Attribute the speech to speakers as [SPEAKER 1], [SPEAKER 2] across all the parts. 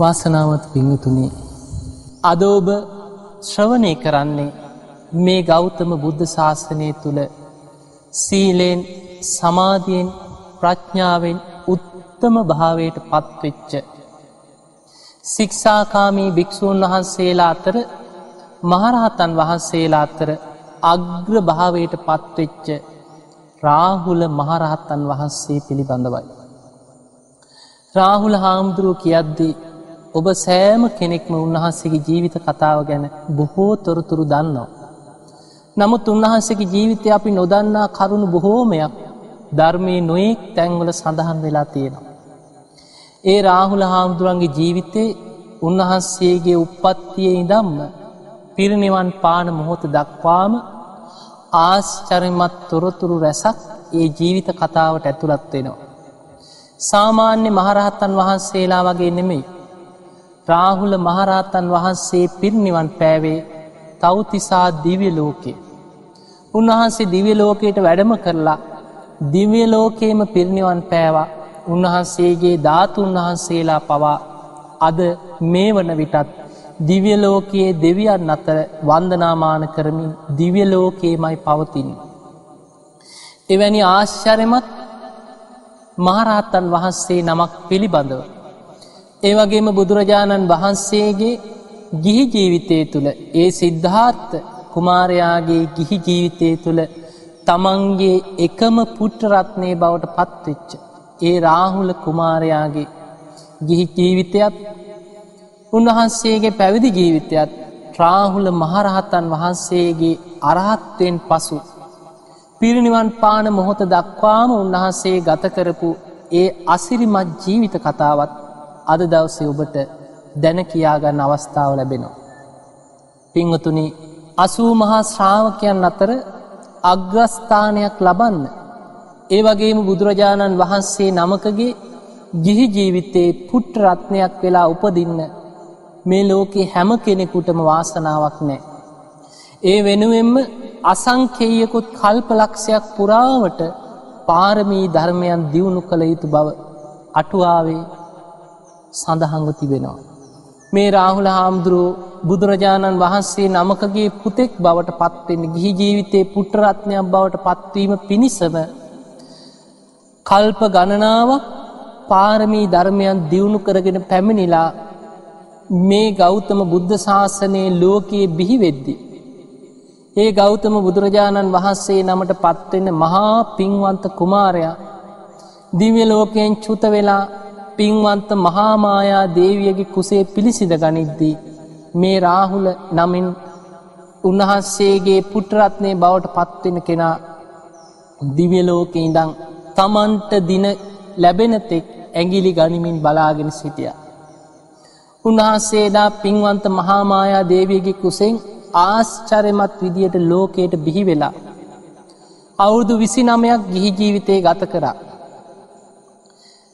[SPEAKER 1] වාසනාවත් පිංහතුනේ අද ඔබ ශ්‍රවණය කරන්නේ මේ ගෞතම බුද්ධ ශාසනය තුළ සීලයෙන් සමාධියෙන් ප්‍රඥාවෙන් උත්තම භාවයට පත්වෙච්ච. සික්ෂාකාමී භික්‍ෂූන් වහන්සේලා අතර මහරහතන් වහන්සේලා අතර අග්‍ර භාවයට පත්වෙච්ච රාහුල මහරහත්තන් වහන්සේ පිළිබඳවයි. රාහුල හාමුදුරුව කියද්දී ඔබ සෑම කෙනෙක්ම උන්වහන්සේගේ ජීවිත කතාව ගැන බොහෝ තොරතුරු දන්නවා. නමුත් උන්වහන්සේගේ ජීවිතය අපි නොදන්නා කරුණු බොහෝමයක් ධර්මය නොයෙක් තැන්වල සඳහන් වෙලා තියෙනවා. ඒ රාහුල හාමුදුරන්ගේ ජීවිතේ උන්වහන්සේගේ උපත්තිය ඉදම්ම පිරිනිවන් පාන මොහොත දක්වාම ආශ්චරමත් තොරතුරු රැසක් ඒ ජීවිත කතාවට ඇතුළත් වෙනවා. සාමාන්‍ය මහරහත්තන් වහන්සේලා වගේ නෙමෙයි. රාහුල මහරහතන් වහන්සේ පිරිනිවන් පෑවේ තවතිසා දිව්‍ය ලෝකේ. උන්වහන්සේ දිව්‍ය ලෝකයට වැඩම කරලා දිව්‍ය ලෝකේම පිරිනිවන් පෑවා උන්වහන්සේගේ ධාතුන් වහන්සේලා පවා අද මේ වන විටත් දිව්‍ය ලෝකයේ දෙවියන් අතර වන්දනාමාන කරමින් දිව්‍ය ලෝකේමයි පවතින්. එවැනි ආශ්චරමත් මහරහත්තන් වහන්සේ නමක් පිළිබඳව. ඒවගේම බුදුරජාණන් වහන්සේගේ ගිහි ජීවිතය තුළ ඒ සිද්ධාර්ථ කුමාරයාගේ ගිහි ජීවිතය තුළ තමන්ගේ එකම පුට්ටරත්නය බවට පත්වෙච්ච. ඒ රාහුල කුමාරයාගේ ගිහි ජීවිතයත් උන්වහන්සේගේ පැවිදි ජීවිතයත් රාහුල මහරහතන් වහන්සේගේ අරහත්වයෙන් පසු. පිරිනිවන් පාන මොහොත දක්වාම උන්වහන්සේ ගතකරපු ඒ අසිරිමත් ජීවිත කතාවත් අද දවසේ ඔබට දැන කියාගන්න අවස්ථාව ලැබෙනවා. පිංහතුනි අසූ මහා ශ්‍රාවකයන් අතර අග්‍රස්ථානයක් ලබන්න. ඒ වගේම බුදුරජාණන් වහන්සේ නමකගේ ගිහි ජීවිතයේ පුට්ට රත්නයක් වෙලා උපදින්න මේ ලෝකෙ හැම කෙනෙකුටම වාසනාවක් නෑ. ඒ වෙනුවෙන්ම අසංකේයකුත් කල්පලක්ෂයක් පුරාවට පාරමී ධර්මයන් දියුණු කළ යුතු බව අටුවාවේ සඳහන්ව තිබෙනවා. මේ රාහුල හාමුදුරුව බුදුරජාණන් වහන්සේ නමකගේ පුතෙක් බවට පත්වෙන්න ගිහි ජීවිතයේ පුටරත්නයක් බවට පත්වීම පිණිසම කල්ප ගණනාවක් පාරමී ධර්මයන් දියුණු කරගෙන පැමිණිලා මේ ගෞතම බුද්ධ ශාසනයේ ලෝකයේ බිහිවෙද්දි. ඒ ගෞතම බුදුරජාණන් වහන්සේ නමට පත්වෙන්න මහා පින්වන්ත කුමාරයා දිව්‍ය ලෝකයෙන් චුත වෙලා පින්වන්ත මහාමායා දේවියගේ කුසේ පිළිසිඳ ගනිද්දී. මේ රාහුල නමින් උන්වහන්සේගේ පුටරත්නය බවට පත්වෙන කෙනා දිව්‍යලෝක ඉඳං තමන්ට දින ලැබෙනතෙක් ඇගිලි ගනිමින් බලාගෙන සිටිය. උන්වහන්සේදා පින්වන්ත මහාමායා දේවියගේ කුසෙන් ආශ්චරමත් විදියට ලෝකයට බිහි වෙලා. අවුරුදු විසි නමයක් ගිහි ජීවිතය ගත කරා.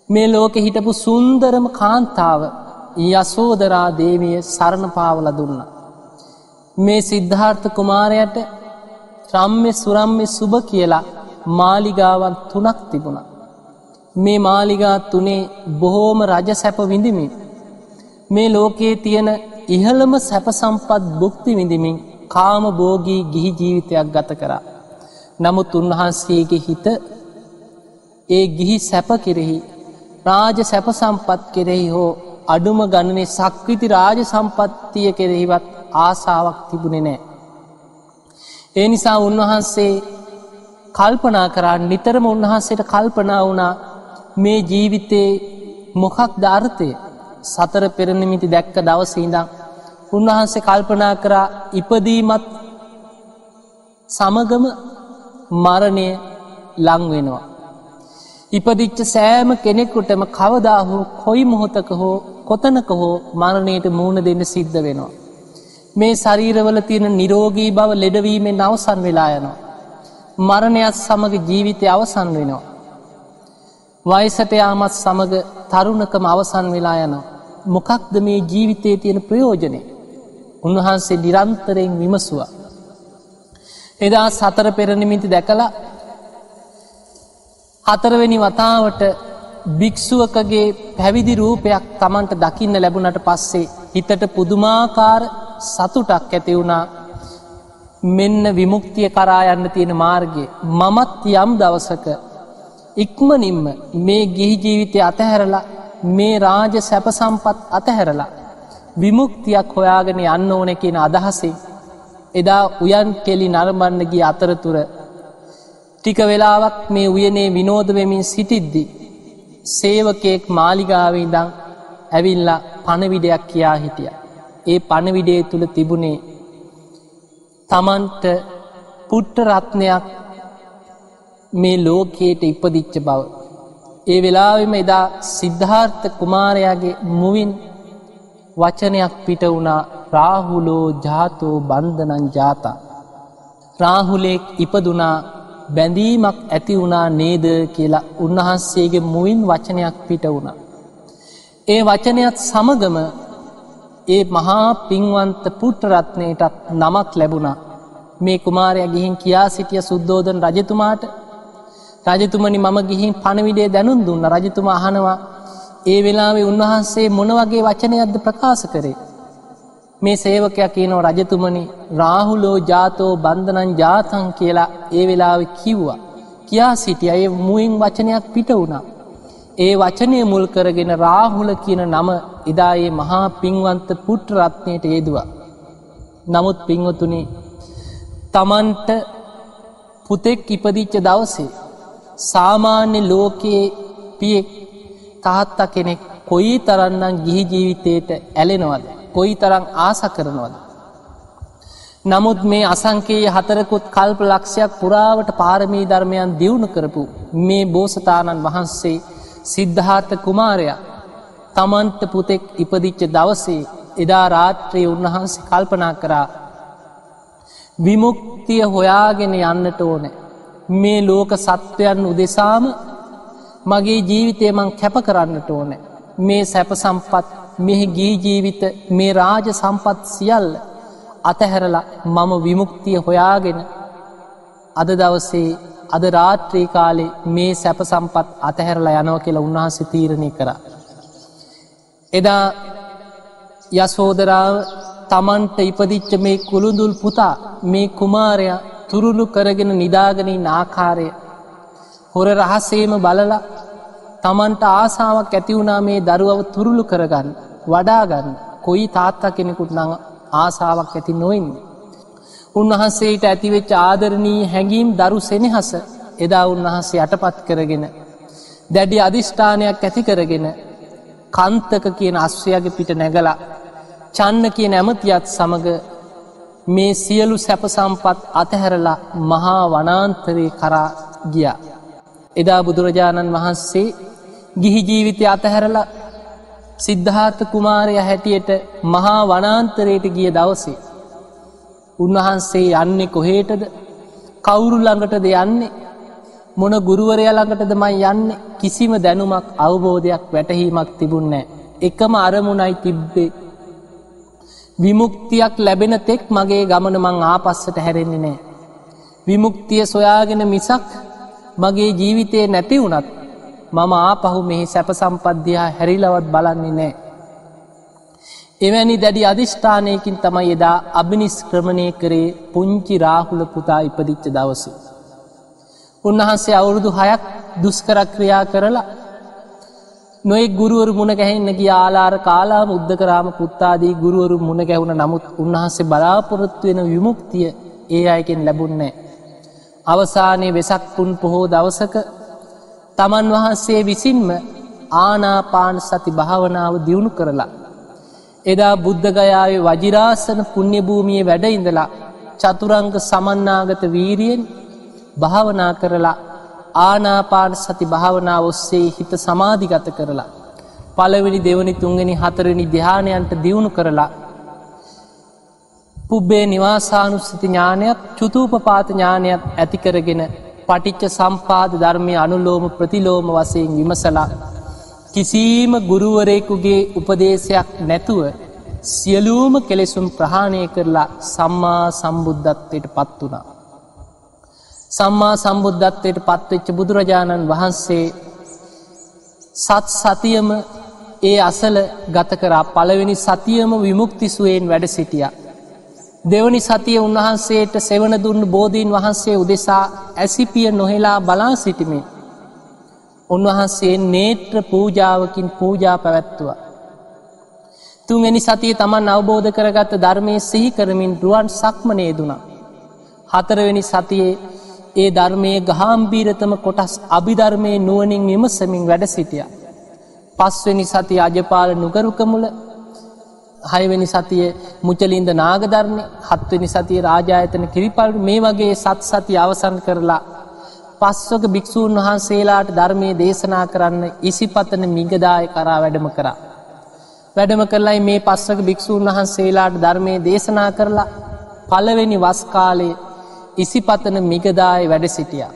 [SPEAKER 1] මේ ලෝකෙ හිටපු සුන්දරම කාන්තාව යසෝදරා දේවිය සරණ පාවල දුන්න. මේ සිද්ධාර්ථ කුමාරයට රම්මෙ සුරම්මෙ සුභ කියලා මාලිගාවන් තුනක් තිබුණ. මේ මාලිගා තුනේ බොහෝම රජ සැප විඳිමින්. මේ ලෝකයේ තියෙන ඉහළම සැපසම්පත් බුක්ති විඳිමින් කාම බෝගී ගිහි ජීවිතයක් ගත කරා. නමුත් උන්වහන්සේගේ හිත ඒ ගිහි සැප කෙරෙහි රාජ සැප සම්පත් කෙරෙහි හෝ අඩුම ගණනේ සක්විති රාජ සම්පත්තිය කෙරෙහිවත් ආසාාවක් තිබුණෙ නෑ. ඒ නිසා උන්වහන්සේ කල්පනා කරන්න නිතරම උන්වහන්සේට කල්පනා වුණා මේ ජීවිතයේ මොකක් ධර්තය සතර පෙරණමිති දැක්ක දවසීදං උන්වහන්සේ කල්පනා කරා ඉපදීමත් සමගම මරණය ලංවෙනවා. ඉපදිච්ච සෑම කෙනෙකුටම කවදාහෝ කොයි මොහොතක හෝ කොතනක හෝ මරණයට මූුණ දෙන්න සිද්ධ වෙනවා. මේ ශරීරවල තියෙන නිරෝගී බව ලෙඩවීමෙන් අවසන් වෙලා යනවා. මරණයත් සමඟ ජීවිතය අවසන් වෙනවා. වයිසට යාමත් සමඟ තරුණකම අවසන් වෙලා යනවා. මොකක්ද මේ ජීවිතයේ තියෙන ප්‍රයෝජනය. උන්වහන්සේ නිරන්තරයෙන් විමසවා. එදා සතර පෙරණිමිති දැකලා හතරවෙනි වතාවට භික්‍ෂුවකගේ පැවිදි රූපයක් තමන්ට දකින්න ලැබුණට පස්සේ හිතට පුදුමාකාර සතුටක් ඇති වුණා. මෙන්න විමුක්තිය කරා යන්න තියෙන මාර්ගය. මමත් යම් දවසක ඉක්මනින්ම මේ ගිහි ජීවිතය අතහැරලා මේ රාජ සැපසම්පත් අතහැරලා විමුක්තියක් හොයාගෙන යන්න ඕන කියන අදහසේ එදා උයන් කෙලි නරඹන්න ගිය අතරතුර ටික වෙලාවක් මේ උයනේ විනෝද වෙමින් සිටිද්දි සේවකයෙක් මාලිගාවේ දං ඇවිල්ලා පණවිඩයක් කියා හිටිය. ඒ පණවිඩේ තුළ තිබුණේ තමන්ට පුට්ට රත්නයක් මේ ලෝකයට ඉපදිච්ච බව. ඒ වෙලාවෙම එදා සිද්ධාර්ථ කුමාරයාගේ මුවින් වචනයක් පිට වුණා රාහුලෝ ජාතෝ බන්ධනන් ජාතා. රාහුලෙක් ඉපදුනා බැඳීමක් ඇති වුණා නේද කියලා උන්වහන්සේගේ මුවින් වචනයක් පිට වුණා. ඒ වචනයත් සමගම ඒ මහා පින්වන්ත පුට්ටරත්නයටත් නමක් ලැබුණා මේ කුමාරය ගිහින් කියා සිටිය සුද්දෝදන රජතුමාට රජතුමනි මම ගිහින් පණවිඩේ දැනුන් දුන්න රජතුම අහනවා ඒ වෙලාවේ උන්වහන්සේ මොන වගේ වචනයක්ද ප්‍රකාශ කරේ. මේ සේවකයක් කියනව රජතුමනි රාහුලෝ ජාතෝ බන්ධනන් ජාතන් කියලා ඒ වෙලාව කිව්වා. කියා සිටිය අය මුයින් වචනයක් පිට වුණා. ඒ වචනය මුල් කරගෙන රාහුල කියන නම එදායේ මහා පින්වන්ත පුට්‍රරත්නයට යෙදවා. නමුත් පින්වතුනි තමන්ට පුතෙක් ඉපදිච්ච දවසේ සාමාන්‍ය ලෝකයේ පියෙක් තාත්තා කෙනෙක් කොයි තරන්නම් ගිහි ජීවිතයට ඇලෙනවද කොයි තරං ආස කරනවද. නමුත් මේ අසංකයේ හතරකුත් කල්ප ලක්ෂයක් පුරාවට පාරමී ධර්මයන් දියුණු කරපු මේ බෝසතාණන් වහන්සේ සිද්ධාර්ථ කුමාරයා තමන්ට පුතෙක් ඉපදිච්ච දවසේ එදා රාත්‍රයේ උන්වහන්සේ කල්පනා කරා විමුක්තිය හොයාගෙන යන්නට ඕනෑ මේ ලෝක සත්වයන් උදෙසාම මගේ ජීවිතය මං කැප කරන්නට ඕනෑ මේ සැප සම්පත් මෙහි ගී ජීවිත මේ රාජ සම්පත් සියල්ල අතහැරලා මම විමුක්තිය හොයාගෙන අද දවසේ අද රාත්‍රී කාලේ මේ සැප සම්පත් අතහැරලා යනව කියලා උන්වහන්ස තීරණය කර. එදා යසෝදරාව තමන්ට ඉපදිච්ච මේ කුළුඳුල් පුතා මේ කුමාරය තුරුළු කරගෙන නිදාගනින් ආකාරය හොර රහසේම බලලා තමන්ට ආසාාවක් ඇතිවුණා මේ දරුවව තුරුළු කරගන්න වඩාගන්න කොයි තාත්තා කෙනෙකුට නඟ ආසාාවක් ඇති නොවෙන්නේ. උන්වහන්සේට ඇතිවෙච්ච ආදරණී හැඟීම් දරු සෙනෙහස එදා උන්වහන්සේ යටපත් කරගෙන. දැඩි අධිෂ්ඨානයක් ඇති කරගෙන කන්තක කියන අස්වයාගේ පිට නැගලා චන්න කිය නැමතියත් සමඟ මේ සියලු සැපසම්පත් අතහැරලා මහා වනාන්තරයේ කරා ගිය. එදා බුදුරජාණන් වහන්සේ ගිහි ජීවිතය අතහැරලා සිද්ධාර්ථ කුමාරය හැටියට මහා වනාන්තරයට ගිය දවසේ. උන්වහන්සේ යන්නේ කොහේටද කවුරු ළඟටද යන්නේ මොන ගුරුවරය ළඟටද මයි යන්න කිසිම දැනුමක් අවබෝධයක් වැටහීමක් තිබුන්නෑ. එකම අරමුණයි තිබ්බේ. විමුක්තියක් ලැබෙන තෙක් මගේ ගමන මං ආපස්සට හැරෙන්නේ නෑ. විමුක්තිය සොයාගෙන මිසක් මගේ ජීවිතය නැති වුනත් මම ආපහු මෙහි සැප සම්පද්‍යයා හැරිලවත් බලන්නේ නෑ. එවැනි දැඩි අධිෂ්ඨානයකින් තමයි එදා අභිනිස්ක්‍රමණය කරේ පුංචි රාහුල පුතා ඉපදිච්ච දවසේ. උන්වහන්සේ අවුරුදු හයක් දුස්කරක්‍රියා කරලා නොයි ගුරුවරු මුණ ගැහෙන්න ගිය ආලාර කාලා මුද්දකරාම පුත්තාදී ගුරුවරු මුණ ගැවුණ නමුත් උන්වහන්සේ බලාපොරොත්තු වෙන විමුක්තිය ඒ අයකෙන් ලැබුන්නේ. අවසානයේ වෙසක්පුන් පොහෝ දවසක තමන් වහන්සේ විසින්ම ආනාපාන සති භාවනාව දියුණු කරලා. එදා බුද්ධගයාවේ වජිරාසන පුුණ්‍යභූමිය වැඩඉඳලා චතුරංග සමන්නාගත වීරියෙන් භාවනා කරලා ආනාපාන සති භාවනාව ඔස්සේ හිත සමාධිගත කරලා. පළවෙනි දෙවනි තුන්ගනි හතරනි ධ්‍යානයන්ට දියුණු කරලා. පුබ්බේ නිවාසානුස්සති ඥානයක් චුතූපපාත ඥානයක් ඇතිකරගෙන පටිච්ච සම්පාද ධර්මය අනුලෝම ප්‍රතිලෝම වසයෙන් විමසලා. කිසිීම ගුරුවරයෙකුගේ උපදේශයක් නැතුව සියලූම කෙලෙසුම් ප්‍රහාණය කරලා සම්මා සම්බුද්ධත්වයට පත් වනා. සම්මා සම්බුද්ධත්වයට පත්වෙච්ච බුදුරජාණන් වහන්සේ සත් සතියම ඒ අසල ගත කරා පළවෙනි සතියම විමුක්තිසුවයෙන් වැඩ සිටිය. දෙවනි සතිය උන්වහන්සේට සෙවන දුන්න බෝධීන් වහන්සේ උදෙසා ඇසිපිය නොහෙලා බලා සිටිමේ. උන්වහන්සේ නේත්‍ර පූජාවකින් පූජා පැවැත්තුවා. තුන්වැනි සතිය තමන් අවබෝධ කරගත්ත ධර්මය සිහි කරමින් රුවන් සක්මනය දුනා. හතරවෙනි සතියේ ඒ ධර්මයේ ගහම්බීරතම කොටස් අභිධර්මය නුවනින් විමසමින් වැඩ සිටිය. පස්වනි සති අජපාල නුගරුකමුල හයවැනි සතිය මුචලින්ද නාගධර්මය හත්වනි සතිය රාජායතන කිරිපල් මේ වගේ සත් සති අවසන් කරලා පස්වක භික්‍ෂූන් වහන්සේලාට ධර්මය දේශනා කරන්න ඉසිපතන මිගදාය කරා වැඩම කරා. වැඩම කරලයි මේ පස්සක භික්‍ෂූන් වහන්සේලාට ධර්මය දේශනා කරලා පළවෙනි වස්කාලයේ ඉසිපතන මිගදාය වැඩ සිටිය.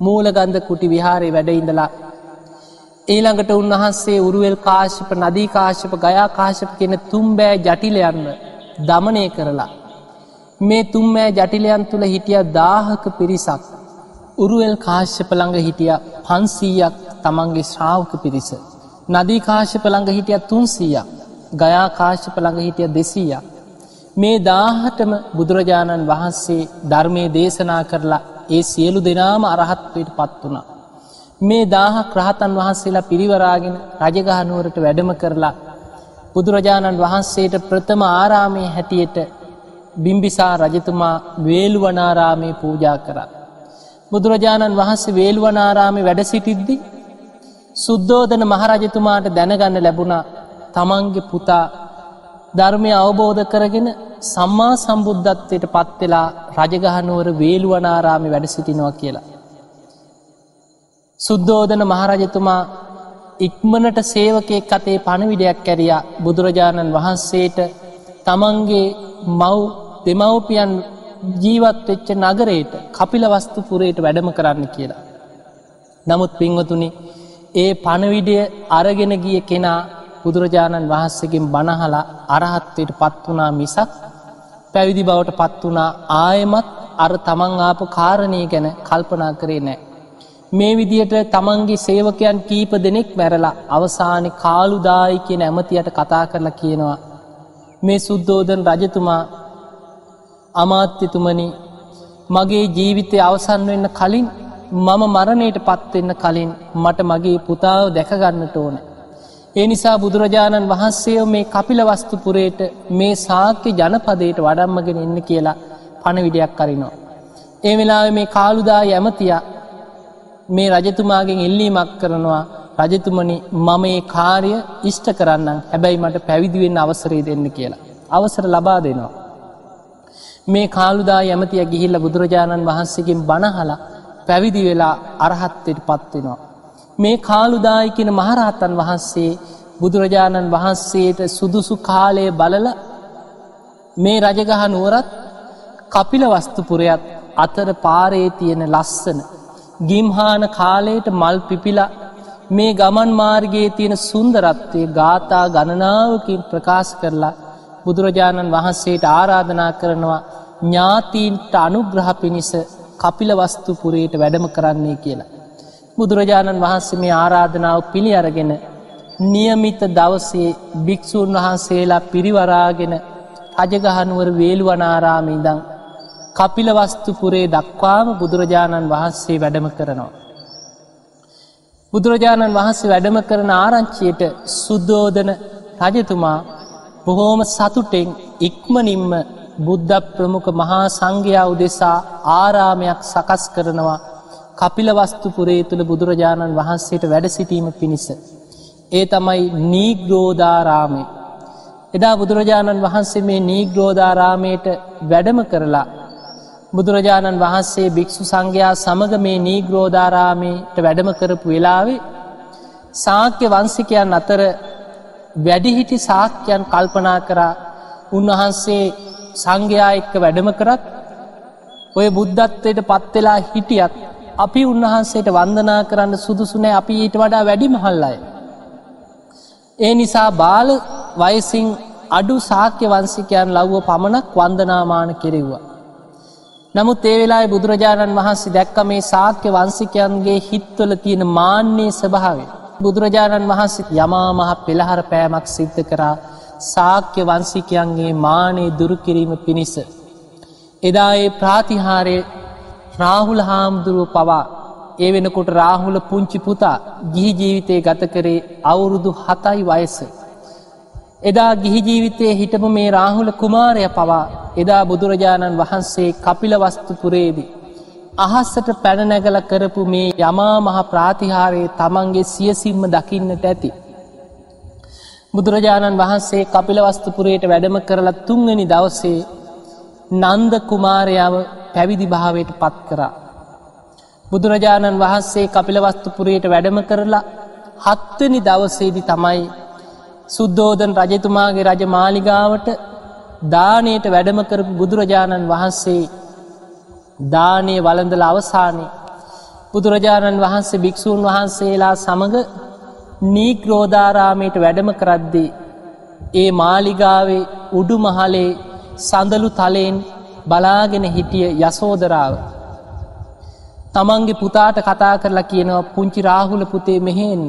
[SPEAKER 1] මූලගන්ධ කුටි විහාරය වැඩඉඳලා. ඊළඟට උන්වහන්සේ උරුවල් කාශප නදී කාශප ගයා කාශප කෙන තුම්බෑ ජටිලයන්න දමනය කරලා. මේ තුම්මෑ ජටිලයන් තුළ හිටිය දාහක පිරිසක්. උරුවල් කාශ්‍යපළඟ හිටිය පන්සීයක් තමන්ගේ ශ්‍රාවක පිරිස. නදී කාශ්‍යපළඟ හිටිය තුන්සීයක් ගයා කාශ්‍යපළඟ හිටිය දෙසීයක්. මේ දාහටම බුදුරජාණන් වහන්සේ ධර්මය දේශනා කරලා ඒ සියලු දෙනාම අරහත්වයට පත් වුණා. මේ දාහ ක්‍රහතන් වහන්සේලා පිරිවරාගෙන රජගහනුවරට වැඩම කරලා බුදුරජාණන් වහන්සේට ප්‍රථම ආරාමය හැටියට බිම්බිසා රජතුමා වේල්ුවනාරාමය පූජා කරා. බුදුරජාණන් වහන්සේ වේල්ුවනාරාමි වැඩ සිටිද්දි සුද්දෝදන මහරජතුමාට දැනගන්න ලැබුණා තමන්ගේ පුතා ධර්මය අවබෝධ කරගෙන සම්මා සම්බුද්ධත්වයට පත්වෙලා රජගහනුවර වේළුවනාරාමි වැඩ සිටිනවා කියලා. සුද්දෝදන මහරජතුමා ඉක්මනට සේවකයෙක් අතේ පණවිඩයක් කැරියා බුදුරජාණන් වහන්සේට තමන්ගේ මව් දෙමව්පියන් ජීවත් වෙච්ච නගරයට කපිල වස්තු පුරයට වැඩම කරන්න කියලා. නමුත් පින්වතුනි ඒ පණවිඩය අරගෙන ගිය කෙනා බුදුරජාණන් වහන්සේගෙන් බණහලා අරහත්වයට පත් වනා මිසක් පැවිදි බවට පත් වනා ආයමත් අර තමන් ආපු කාරණය ගැන කල්පනා කරේ නෑ. මේ විදියට තමන්ගේ සේවකයන් කීප දෙනෙක් මැරලා අවසානි කාලුදායි කියන ඇමතියට කතා කරලා කියනවා. මේ සුද්දෝදන් රජතුමා අමාත්‍යතුමනි මගේ ජීවිතය අවසන් වෙන්න කලින් මම මරණයට පත්වෙන්න කලින් මට මගේ පුතාව දැකගන්නට ඕන. ඒ නිසා බුදුරජාණන් වහන්සේ මේ කපිල වස්තුපුරයට මේ සාක්‍ය ජනපදයට වඩම්මගෙන එන්න කියලා පණවිඩයක් කරිනවා. ඒ වෙලා මේ කාලුදා ඇමතිය මේ රජතුමාගෙන් එල්ලීමක් කරනවා රජතුමනි මම ඒ කාරය ඉෂ්ට කරන්න හැබැයි මට පැවිදිවෙන්න අවසරේ දෙන්න කියලා. අවසර ලබා දෙනවා. මේ කාලුදා ඇමතිය ගිහිල්ල බුදුරජාණන් වහන්සේගෙන් බණහලා පැවිදි වෙලා අරහත්තයට පත්වෙනවා. මේ කාලුදායිකෙන මහරහතන් වහන්සේ බුදුරජාණන් වහන්සේට සුදුසු කාලය බලල මේ රජගහ නුවරත් කපිල වස්තුපුරයත් අතර පාරේ තියෙන ලස්සන ගිම්හාන කාලයට මල් පිපිලා මේ ගමන් මාර්ගයේ තියෙන සුන්දරත්වය ගාථා ගණනාවකින් ප්‍රකාශ කරලා බුදුරජාණන් වහන්සේට ආරාධනා කරනවා ඥාතීන්ට අනුග්‍රහ පිණිස කපිල වස්තුපුරයට වැඩම කරන්නේ කියලා. බුදුරජාණන් වහන්සේ මේ ආරාධනාව පිළි අරගෙන නියමිත දවසේ භික්‍ෂූන් වහන්සේලා පිරිවරාගෙන රජගහනුවර වේළුවනාරාමීදං කපිලවස්තුපුරේ දක්වාම බුදුරජාණන් වහන්සේ වැඩම කරනවා. බුදුරජාණන් වහන්සේ වැඩම කරන ආරංචියයට සුද්දෝදන රජතුමා බොහෝම සතුටෙන් ඉක්මනින්ම බුද්ධ ප්‍රමුඛ මහා සංඝයා උදෙසා ආරාමයක් සකස් කරනවා කපිලවස්තුපුරේ තුළ බුදුරජාණන් වහන්සේට වැඩ සිටීම පිණිස. ඒ තමයි නීග්‍රෝධාරාමය. එදා බුදුරජාණන් වහන්සේ මේ නීග්‍රෝධාරාමයට වැඩම කරලා බුදුරජාණන් වහන්සේ භික්‍ෂු සංඝයා සමග මේ නීග්‍රෝධාරාමයට වැඩම කරපු වෙලාවේ සාක්‍ය වන්සිකයන් අතර වැඩිහිටි සාක්‍යයන් කල්පනා කරා උන්වහන්සේ සංඝයා එක්ක වැඩම කරත් ඔය බුද්ධත්වයට පත්වෙලා හිටියත් අපි උන්වහන්සේට වන්දනා කරන්න සුදුසුනෑ අපි ඊට වඩා වැඩි මහල්ලයි. ඒ නිසා බාල වයසින් අඩු සාක්‍ය වන්සිකයන් ලව්ව පමණක් වන්දනාමාන කෙරෙව්වා. නමුත් ඒ වෙලා බුදුරජාණන් වහන්සේ දැක්ක මේ සාක්‍ය වන්සිකයන්ගේ හිත්වල තියෙන මාන්‍යයේ ස්භාවේ. බුදුරජාණන් වහන්සේ යමා මහ පෙළහර පෑමක් සිද්ධ කරා සාක්‍ය වන්සිකයන්ගේ මානයේ දුරුකිරීම පිණිස. එදා ඒ ප්‍රාතිහාරය රාහුල හාමුදුරුව පවා ඒ වෙනකොට රාහුල පුංචි පුතා ගිහි ජීවිතය ගත කරේ අවුරුදු හතයි වයස. එදා ගිහි ජීවිතයේ හිටපු මේ රාහුල කුමාරය පවා එදා බුදුරජාණන් වහන්සේ කපිල වස්තුපුරේදී. අහස්සට පැනනැගල කරපු මේ යමා මහ ප්‍රාතිහාරයේ තමන්ගේ සියසිම්ම දකින්නට ඇති. බුදුරජාණන් වහන්සේ කපිලවස්තුපුරයට වැඩම කරලා තුන්වැනි දවසේ නන්ද කුමාරයාව පැවිදි භාවයට පත් කරා. බුදුරජාණන් වහන්සේ කපිලවස්තුපුරයට වැඩම කරලා හත්වනි දවසේදි තමයි සුද්දෝදන් රජතුමාගේ රජ මාලිගාවට දානයට වැඩම කරපු බුදුරජාණන් වහන්සේ දානය වළඳල අවසානය බුදුරජාණන් වහන්සේ භික්‍ෂූන් වහන්සේලා සමඟ නීක්‍රෝධාරාමයට වැඩම කරද්දී. ඒ මාලිගාවේ උඩු මහලේ සඳලු තලයෙන් බලාගෙන හිටිය යසෝදරාව. තමන්ගේ පුතාට කතා කරලා කියනවා පුංචි රාහුල පුතේ මෙහෙන්න.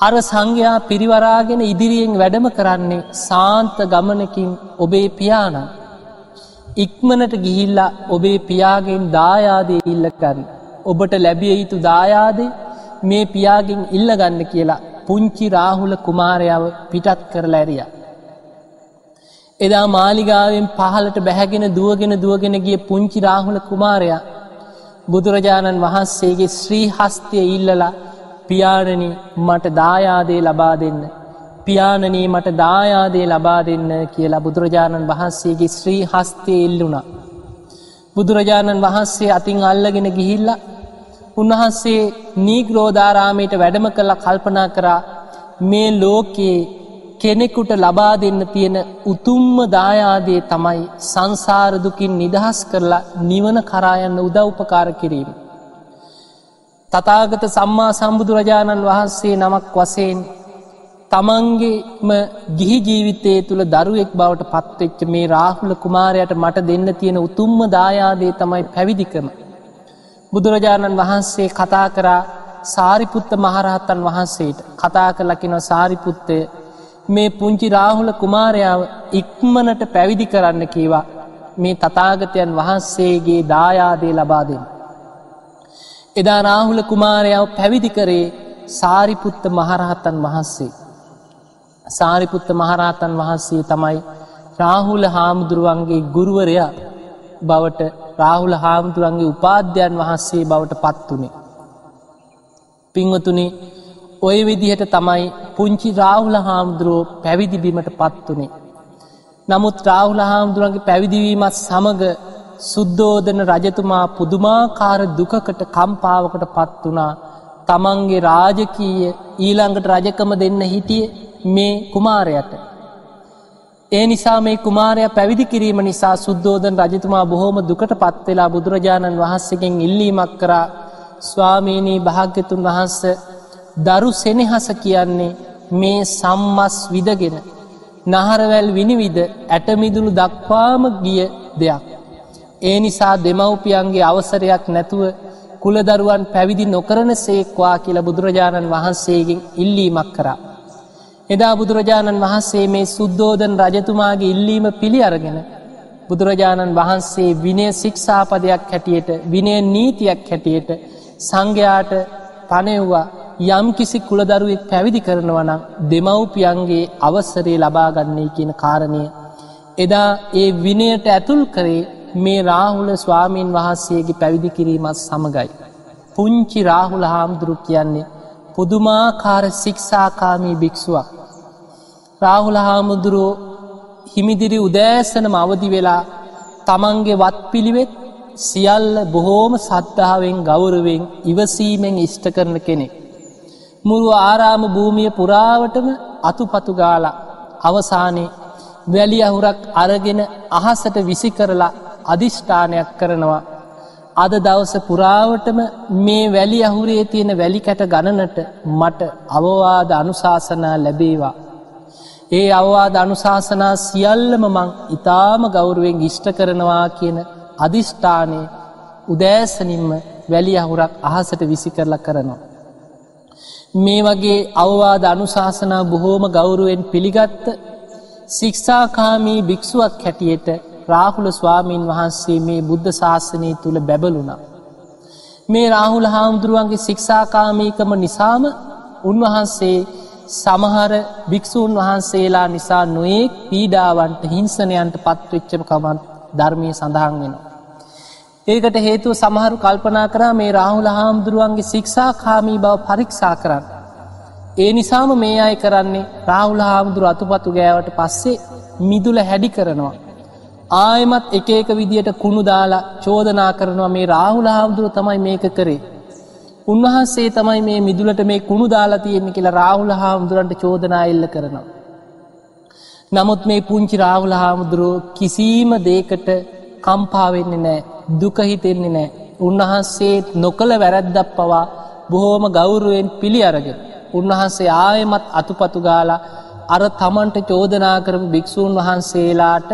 [SPEAKER 1] අර සංඝයා පිරිවරාගෙන ඉදිරියෙන් වැඩම කරන්නේ සාන්ත ගමනකින් ඔබේ පියාණන්. ඉක්මනට ගිහිල්ලා ඔබේ පියාගෙන් දායාදය ඉල්ලකරන්න. ඔබට ලැබිය යුතු දායාදේ මේ පියාගෙන් ඉල්ලගන්න කියලා පුංචි රාහුල කුමාරයාව පිටත් කරලා ඇරිය. එදා මාලිගාවෙන් පහලට බැහැගෙන දුවගෙන දුවගෙන ගිය පුංචි රාහුල කුමාරයා බුදුරජාණන් වහන්සේගේ ශ්‍රී හස්තය ඉල්ලලා පියාණනි මට දායාදේ ලබා දෙන්න. පියාණනී මට දායාදේ ලබා දෙන්න කියලා බුදුරජාණන් වහන්සේගේ ශ්‍රී හස්තය ඉල්ලුණා. බුදුරජාණන් වහන්සේ අතින් අල්ලගෙන ගිහිල්ලා උන්වහන්සේ නීග්‍රෝධාරාමයට වැඩම කළ කල්පනා කරා මේ ලෝකයේ කෙනෙකුට ලබා දෙන්න තියෙන උතුම්ම දායාදේ තමයි සංසාරදුකින් නිදහස් කරලා නිවන කරායන්න උදව්පකාර කිරීම. තතාගත සම්මා සම්බුදුරජාණන් වහන්සේ නමක් වසයෙන් තමන්ගේම ගිහි ජීවිතය තුළ දරුවෙක් බවට පත්වෙච්ච මේ රාහුල කුමාරයට මට දෙන්න තියෙන උතුම්ම දායාදේ තමයි පැවිදිකම. බුදුරජාණන් වහන්සේ කතා කරා සාරිපුත්ත මහරහත්තන් වහන්සේට කතා කරලකින සාරිපුත්තය මේ පුංචි රාහුල කුමාරයාව ඉක්මනට පැවිදි කරන්න කීවා මේ තතාගතයන් වහන්සේගේ දායාදේ ලබාදෙන්. එදා රාහුල කුමාරයාව පැවිදි කරේ සාරිපුත්ත මහරහත්තන් වහන්සේ. සාරිපුත්ත මහරහතන් වහන්සේ තමයි රාහුල හාමුදුරුවන්ගේ ගුරුවරයා බවට රාහුල හාමුදුරන්ගේ උපාධ්‍යයන් වහන්සේ බවට පත් වනේ. පිංවතුනි ඔය විදිහට තමයි පුංචි රාහුල හාමුදුරුවෝ පැවිදිබීමට පත් වනේ. නමුත් රාහුල හාමුදුරන්ගේ පැවිදිවීමත් සමඟ සුද්දෝදන රජතුමා පුදුමාකාර දුකකට කම්පාවකට පත් වනා තමන්ගේ රාජකීය ඊළඟට රජකම දෙන්න හිටිය මේ කුමාරයට. ඒ නිසා මේ කුමාරය පැවිදි කිරීම නිසා සුද්දෝදන රජතුමා බොහෝම දුකට පත්වෙලා බුදුරජාණන් වහන්සේගෙන් ඉල්ලීමක් කරා. ස්වාමීනී භාග්‍යතුන් වහන්ස දරු සෙනෙහස කියන්නේ මේ සම්මස් විදගෙන නහරවැල් විනිවිද ඇටමිදුළු දක්වාම ගිය දෙයක්. ඒ නිසා දෙමව්පියන්ගේ අවසරයක් නැතුව කුලදරුවන් පැවිදි නොකරන සේක්වා කියලා බුදුරජාණන් වහන්සේගෙන් ඉල්ලීමක් කරා. එදා බුදුරජාණන් වහන්සේ මේ සුද්දෝදන රජතුමාගේ ඉල්ලීම පිළි අරගෙන බුදුරජාණන් වහන්සේ විනය සික්ෂාපදයක් හැටියට විනය නීතියක් හැටියට සංඝයාට පනෙව්වා යම් කිසි කුලදරුවෙක් පැවිදි කරනවනම් දෙමව්පියන්ගේ අවසරේ ලබාගන්නේ කියන කාරණය. එදා ඒ විනයට ඇතුල් කරේ මේ රාහුල ස්වාමීන් වහන්සේගේ පැවිදි කිරීමත් සමගයි. පුංචි රාහුල හාමුදුරු කියන්නේ පුදුමාකාර සික්ෂාකාමී භික්ෂුවක්. රාහුල හාමුදුරුවෝ හිමිදිරි උදෑසනම අවදි වෙලා තමන්ගේ වත් පිළිවෙත් සියල්ල බොහෝම සද්ධාවෙන් ගෞරවෙන් ඉවසීමෙන් ඉෂ්ට කරන කෙනෙක්. මුළු ආරාම භූමිය පුරාවටම අතුපතු ගාලා අවසානයේ වැලි අහුරක් අරගෙන අහසට විසි කරලා අධිෂ්ඨානයක් කරනවා. අද දවස පුරාවටම මේ වැලි අහුරේ තියෙන වැලිකැට ගණනට මට අවවාද අනුශාසනා ලැබේවා. ඒ අවවාද අනුශාසනා සියල්ලම මං ඉතාම ගෞරුවෙන් ඉෂ්ට කරනවා කියන අධිෂ්ඨානය උදෑසනින්ම වැලි අහුරක් අහසට විසි කරලා කරනවා. මේ වගේ අවවාද අනුශාසනා බොහෝම ගෞරුවෙන් පිළිගත්ත ශික්ෂාකාමී භික්‍ෂුවක් හැටියට රාහුල ස්වාමීන් වහන්සේ මේ බුද්ධ ශාසනය තුළ බැබලුණා. මේ රාහුල හාමුදුරුවන්ගේ ශික්ෂාකාමීකම නිසාම උන්වහන්සේ සමහර භික්‍ෂූන් වහන්සේලා නිසා නොයෙක් පීඩාවන්ට හිංසනයන්ට පත්වෙච්චම කමත් ධර්මය සඳහන් වෙනවා. ඒකට හේතුව සමහරු කල්පනා කරා මේ රාහුල හාමුදුරුවන්ගේ ශික්ෂා කාමී බව පරීක්ෂා කරන්න. ඒ නිසාම මේ අය කරන්නේ රාහුල හාමුදුරු අතුපතු ගෑවට පස්සේ මිදුල හැඩි කරනවා. ආයමත් එක එක විදියට කුණු දාලා චෝදනා කරනවා මේ රාහුල හාමුදුරු තමයි මේක කරේ. උන්වහන්සේ තමයි මේ මිදුලට මේ කුණු දාලා තියෙන්නේ කියලා රාහුල හාමුදුරන්ට චෝදනා එල්ල කරනවා. නමුත් මේ පුංචි රාහුල හාමුදුරුව කිසිීම දේකට කම්පාවෙන්නේ නෑ දුකහිතෙන්නේ නෑ. උන්වහන්සේ නොකළ වැරැද්දක් පවා බොහෝම ගෞරුවෙන් පිළි අරගෙන. උන්වහන්සේ ආයමත් අතුපතු ගාලා අර තමන්ට චෝදනා කරපු භික්‍ෂූන් වහන්සේලාට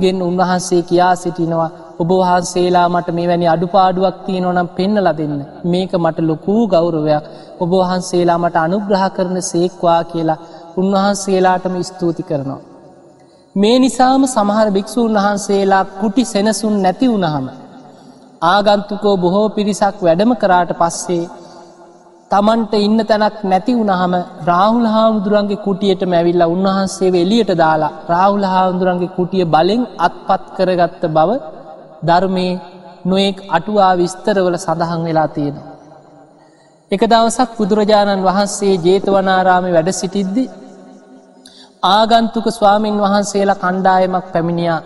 [SPEAKER 1] ගෙන් උන්වහන්සේ කියා සිටිනවා ඔබ වහන්සේලා මට මේ වැනි අඩුපාඩුවක් තියෙනවනම් පෙන්නල දෙන්න මේක මට ලොකූ ගෞරවයක් ඔබ වහන්සේලා මට අනුග්‍රහ කරන සේක්වා කියලා උන්වහන්සේලාටම ස්තුති කරනවා. මේ නිසාම සමහර භික්‍ෂූන් වහන්සේලා කුටි සෙනසුන් නැති වුණහම. ආගන්තුකෝ බොහෝ පිරිසක් වැඩම කරාට පස්සේ තමන්ට ඉන්න තැනක් නැති වුණහම රාහුල් හාමුදුරන්ගේ කුටියට මැවිල්ල උන්වහන්සේ එලියට දාලා රාහුල හාමුදුරන්ගේ කුටිය බලෙන් අත්පත් කරගත්ත බව ධර්මය නොයෙක් අටුවා විස්තරවල සඳහන් වෙලා තියෙනවා. එක දවසක් බුදුරජාණන් වහන්සේ ජේතවනාරාමි වැඩ සිටිද්දි ආගන්තුක ස්වාමීන් වහන්සේලා කණ්ඩායමක් පැමිණියා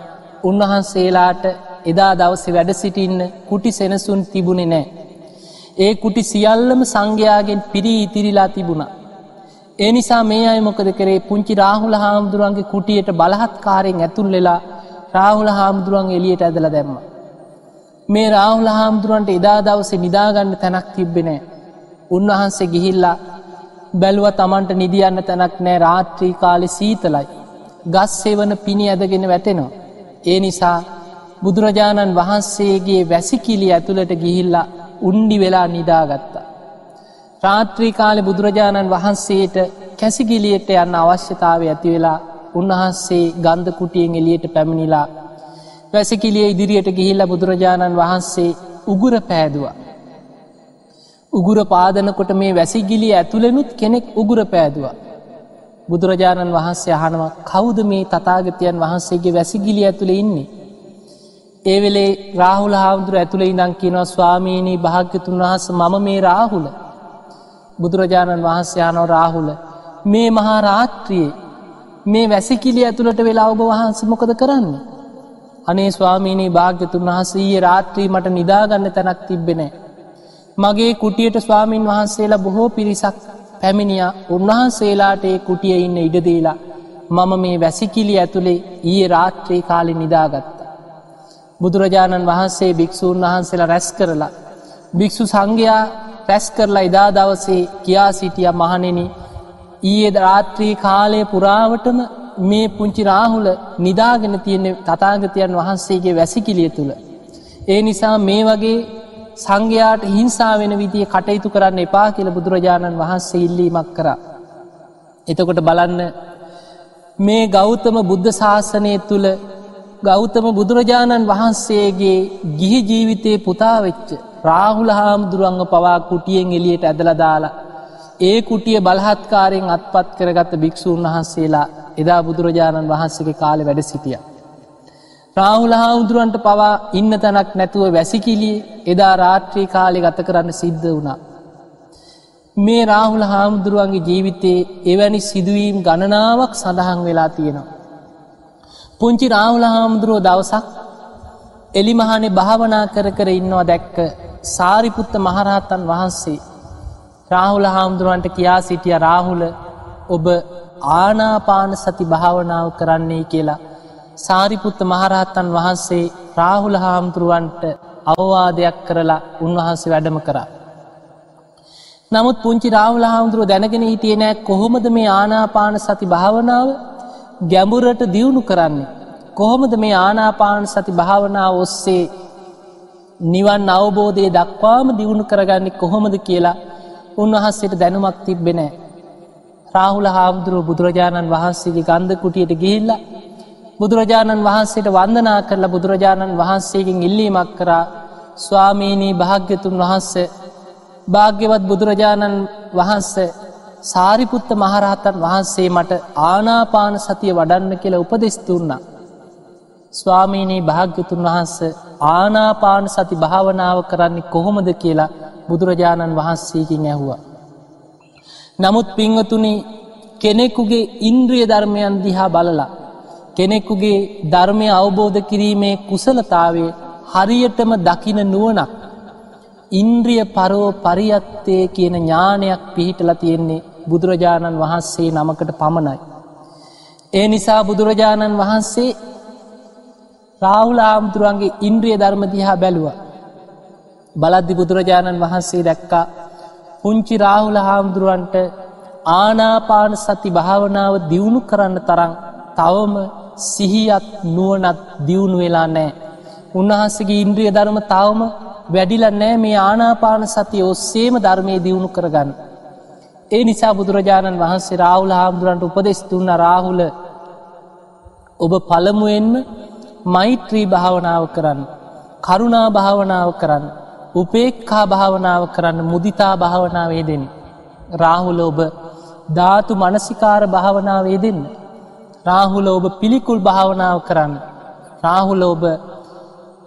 [SPEAKER 1] උන්වහන්සේලාට එදා දවස වැඩ සිටින්න කුටි සෙනසුන් තිබුණෙ නෑ. ඒ කුටි සියල්ලම සංඝයාගෙන් පිරී ඉතිරිලා තිබුණා. ඒ නිසා මේ අය මොකද කරේ පුංචි රාහුල හාමුදුරුවන්ගේ කුටියට බලහත්කාරයෙන් ඇතුල් වෙලා රාහුල හාමුදුරුවන් එලියට ඇදල දැම්ම. මේ රාහුල හාමුදුරුවන්ට එදා දවස නිදාගන්න තැනක් තිබ්බෙනෑ. උන්වහන්සේ ගිහිල්ලා බැලුව තමන්ට නිදියන්න තැනක් නෑ රාත්‍රී කාලෙ සීතලයි. ගස් සෙවන පිණි ඇදගෙන වැටෙනවා. ඒ නිසා බුදුරජාණන් වහන්සේගේ වැසිකිලි ඇතුළට ගිහිල්ලා උන්ඩි වෙලා නිදාගත්තා. රාත්‍රී කාලෙ බුදුරජාණන් වහන්සේට කැසිගිලියට යන්න අවශ්‍යතාව ඇති වෙලා උන්වහන්සේ ගන්ධ කුටියෙන් එලියට පැමිණිලා වැසිකිලිය ඉදිරියට ගිහිල්ල බුදුරජාණන් වහන්සේ උගුර පෑදවා. උගුර පාදනකොට මේ වැසිගිලි ඇතුළෙනුත් කෙනෙක් උගුර පෑදවා. බුදුරජාණන් වහන්සේ අහනව කෞද මේ තතාගතයන් වහන්සේගේ වැසිගිලි ඇතුළ ඉන්නේ. ඒ වෙලේ රාහුල හාමුදුර ඇතුළ ඉදං කියනවා ස්වාමීණී භාග්‍යතුන් වහස මම මේ රාහුල බුදුරජාණන් වහන්සේ යනෝ රාහුල මේ මහා රාත්‍රියයේ මේ වැසිකිලි ඇතුළට වෙලා ඔබ වහන්ස මොකද කරන්න. අනේ ස්වාමීණී භාග්‍යතුන් වහස ඊය රාත්‍රී මට නිදාගන්න තැනක් තිබෙනෑ. මගේ කුටියට ස්වාමීන් වහන්සේලා බොහෝ පිරිසක් පැමිණිය උන්වහන්සේලාට ඒ කුටිය ඉන්න ඉඩදීලා මම මේ වැසිකිලි ඇතුළේ ඊය රාත්‍රී කාලි නිදාගත්ත. බුදුරජාණන් වහන්සේ භික්‍ෂූන් වහන්සේලා රැස් කරලා. භික්‍ෂු සංඝයා රැස් කරලා ඉදා දවසේ කියා සිටිය මහනෙන ඊයේ රාත්‍රී කාලය පුරාවටම මේ පුංචි රාහුල නිදාගෙන තියෙන්නේ තතාගතයන් වහන්සේගේ වැසිකිලිය තුළ. ඒ නිසා මේ වගේ සංඝයාට හිංසා වෙන විදිිය කටයුතු කරන්න එපා කියල බුදුරජාණන් වහන්සේ ඉල්ලීමක් කර. එතකොට බලන්න මේ ගෞතම බුද්ධ ශාසනය තුළ ගෞතම බුදුරජාණන් වහන්සේගේ ගිහි ජීවිතයේ පුතාවෙච්ච රාහුල හාමුදුරුවන්ග පවා කුටියෙන් එලියට ඇදල දාලා ඒ කුටිය බලහත්කාරයෙන් අත්පත් කරගත්ත භික්‍ෂූන් වහන්සේලා එදා බුදුරජාණන් වහන්සේගේ කාලෙ වැඩ සිටිය. රාහුල හාමුදුරුවන්ට පවා ඉන්න තැනක් නැතුව වැසිකිලි එදා රාත්‍රී කාලෙ ගත කරන්න සිද්ධ වුණා. මේ රාහුල හාමුදුරුවන්ගේ ජීවිතයේ එවැනි සිදුවීම් ගණනාවක් සඳහන් වෙලා තියෙනවා. පුංචි රාහුල හාමුදුරුව දවසක් එලිමහනේ භාවනා කර කර ඉන්නවා දැක්ක සාරිපුත්ත මහරහත්තන් වහන්සේ රාහුල හාමුදුරුවන්ට කියා සිටිය රාහුල ඔබ ආනාපාන සති භාවනාව කරන්නේ කියලා සාරිපුත්ත මහරහත්තන් වහන්සේ රාහුල හාමුදුරුවන්ට අවවාදයක් කරලා උන්වහන්සේ වැඩම කරා. නමුත් පුංචි රාහුල හාමුදුරුව දැනගෙන හිටිය නෑ කොහොමද මේ ආනාපාන සති භාවනාව ගැඹුරට දියුණු කරන්නේ. කොහොමද මේ ආනාපාන සති භාවනාව ඔස්සේ නිවන් අවබෝධය දක්වාම දියුණු කරගන්නේ කොහොමද කියලා උන්වහන්සේට දැනුමක් තිබ්බෙනෑ. රාහුල හාමුදුරුව බුදුරජාණන් වහන්සේගේ ගන්ධ කුටියට ගිහිල්ල බුදුරජාණන් වහන්සේට වන්දනා කරලා බුදුරජාණන් වහන්සේගෙන් ඉල්ලීමක් කරා ස්වාමීනී භාග්‍යතුන් වහන්ස භාග්‍යවත් බුදුරජාණන් වහන්ස සාරිපුත්ත මහරහතන් වහන්සේ මට ආනාපාන සතිය වඩන්න කියල උපදෙස් දුන්නා. ස්වාමීනී භාග්‍යතුන් වහන්ස ආනාපාන සති භාවනාව කරන්නේ කොහොමද කියලා බුදුරජාණන් වහන්සේකින් ඇහුවා. නමුත් පිංහතුනි කෙනෙකුගේ ඉන්ද්‍රිය ධර්මයන් දිහා බලලා. කෙනෙකුගේ ධර්මය අවබෝධ කිරීමේ කුසලතාවේ හරියටම දකින නුවනක්. ඉන්ද්‍රිය පරෝ පරියත්තය කියන ඥානයක් පිහිටල තියෙන්නේ බුදුරජාණන් වහන්සේ නමකට පමණයි. ඒ නිසා බුදුරජාණන් වහන්සේ රාහුල ආමුදුරුවන්ගේ ඉන්ද්‍රිය ධර්මදිහා බැලුව. බලද්දි බුදුරජාණන් වහන්සේ දැක්කා පුංචි රාහුල හාමුදුරුවන්ට ආනාපාන සති භාවනාව දියුණු කරන්න තරං තවම සිහියත් නුවනත් දියුණු වෙලා නෑ. උන්වහන්සගේ ඉන්ද්‍රිය ධර්ම තවම වැඩිල නෑ මේ ආනාපාන සතිය ඔස්සේම ධර්මය දියුණු කරගන්න. ඒ නිසා බුදුරජාණන් වහන්සේ රාහුල හාමුදුරන්ට උපදෙස් තුන්න රාහුල ඔබ පළමුුවෙන්ම මෛත්‍රී භාවනාව කරන්න. කරුණා භාවනාව කරන්න. උපේක්කා භාවනාව කරන්න මුදිතා භාවනාවේ දෙන්න. රාහුල ඔබ ධාතු මනසිකාර භාවනාවේ දෙන්න. රාහුල ඔබ පිළිකුල් භාවනාව කරන්න. රාහුල ඔබ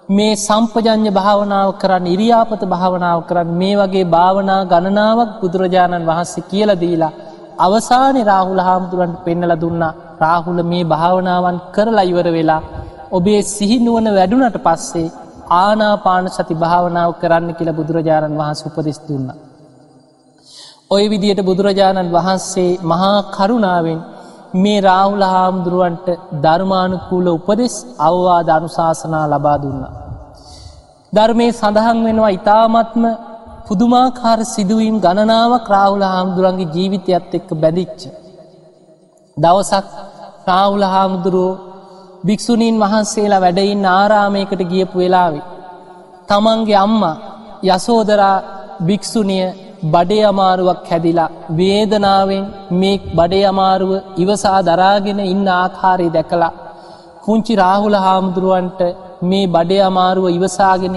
[SPEAKER 1] මේ සම්පජඥ භාවනාව කරන්න ඉරියාපත භාවනාව කරන්න මේ වගේ භාවනා ගණනාවක් බුදුරජාණන් වහන්සේ කියල දීලා අවසානය රාහුල හාමුදුරන්ට පෙන්නල දුන්නා රාහුල මේ භාවනාවන් කරලා ඉවර වෙලා ඔබේ සිහිනුවන වැඩුනට පස්සේ ආනාපාන සති භාවනාව කරන්න කියලා බුදුරජාණන් වහන්ස උපදෙස් දුන්න. ඔය විදියට බුදුරජාණන් වහන්සේ මහා කරුණාවෙන් මේ රාහුල හාමුදුරුවන්ට ධර්මානුකූල උපදෙස් අවවාද අනුශාසනා ලබා දුන්න. ධර්මය සඳහන් වෙනවා ඉතාමත්ම පුදුමාකාර සිදුවීම් ගණනාවක් රාහුල හාමුදුරන්ගේ ජීවිතයත් එක්ක බැඳිච්ච. දවසක් රාහුල හාමුදුරුවෝ භික්‍ෂුණීන් වහන්සේලා වැඩයින් ආරාමයකට ගියපු වෙලාවේ. තමන්ගේ අම්මා යසෝදරා භික්‍ෂුණිය බඩේ අමාරුවක් හැදිලා වේදනාවෙන් මේ බඩේ අමාරුව ඉවසා දරාගෙන ඉන්න ආකාරය දැකලා පුංචි රාහුල හාමුදුරුවන්ට මේ බඩේ අමාරුව ඉවසාගෙන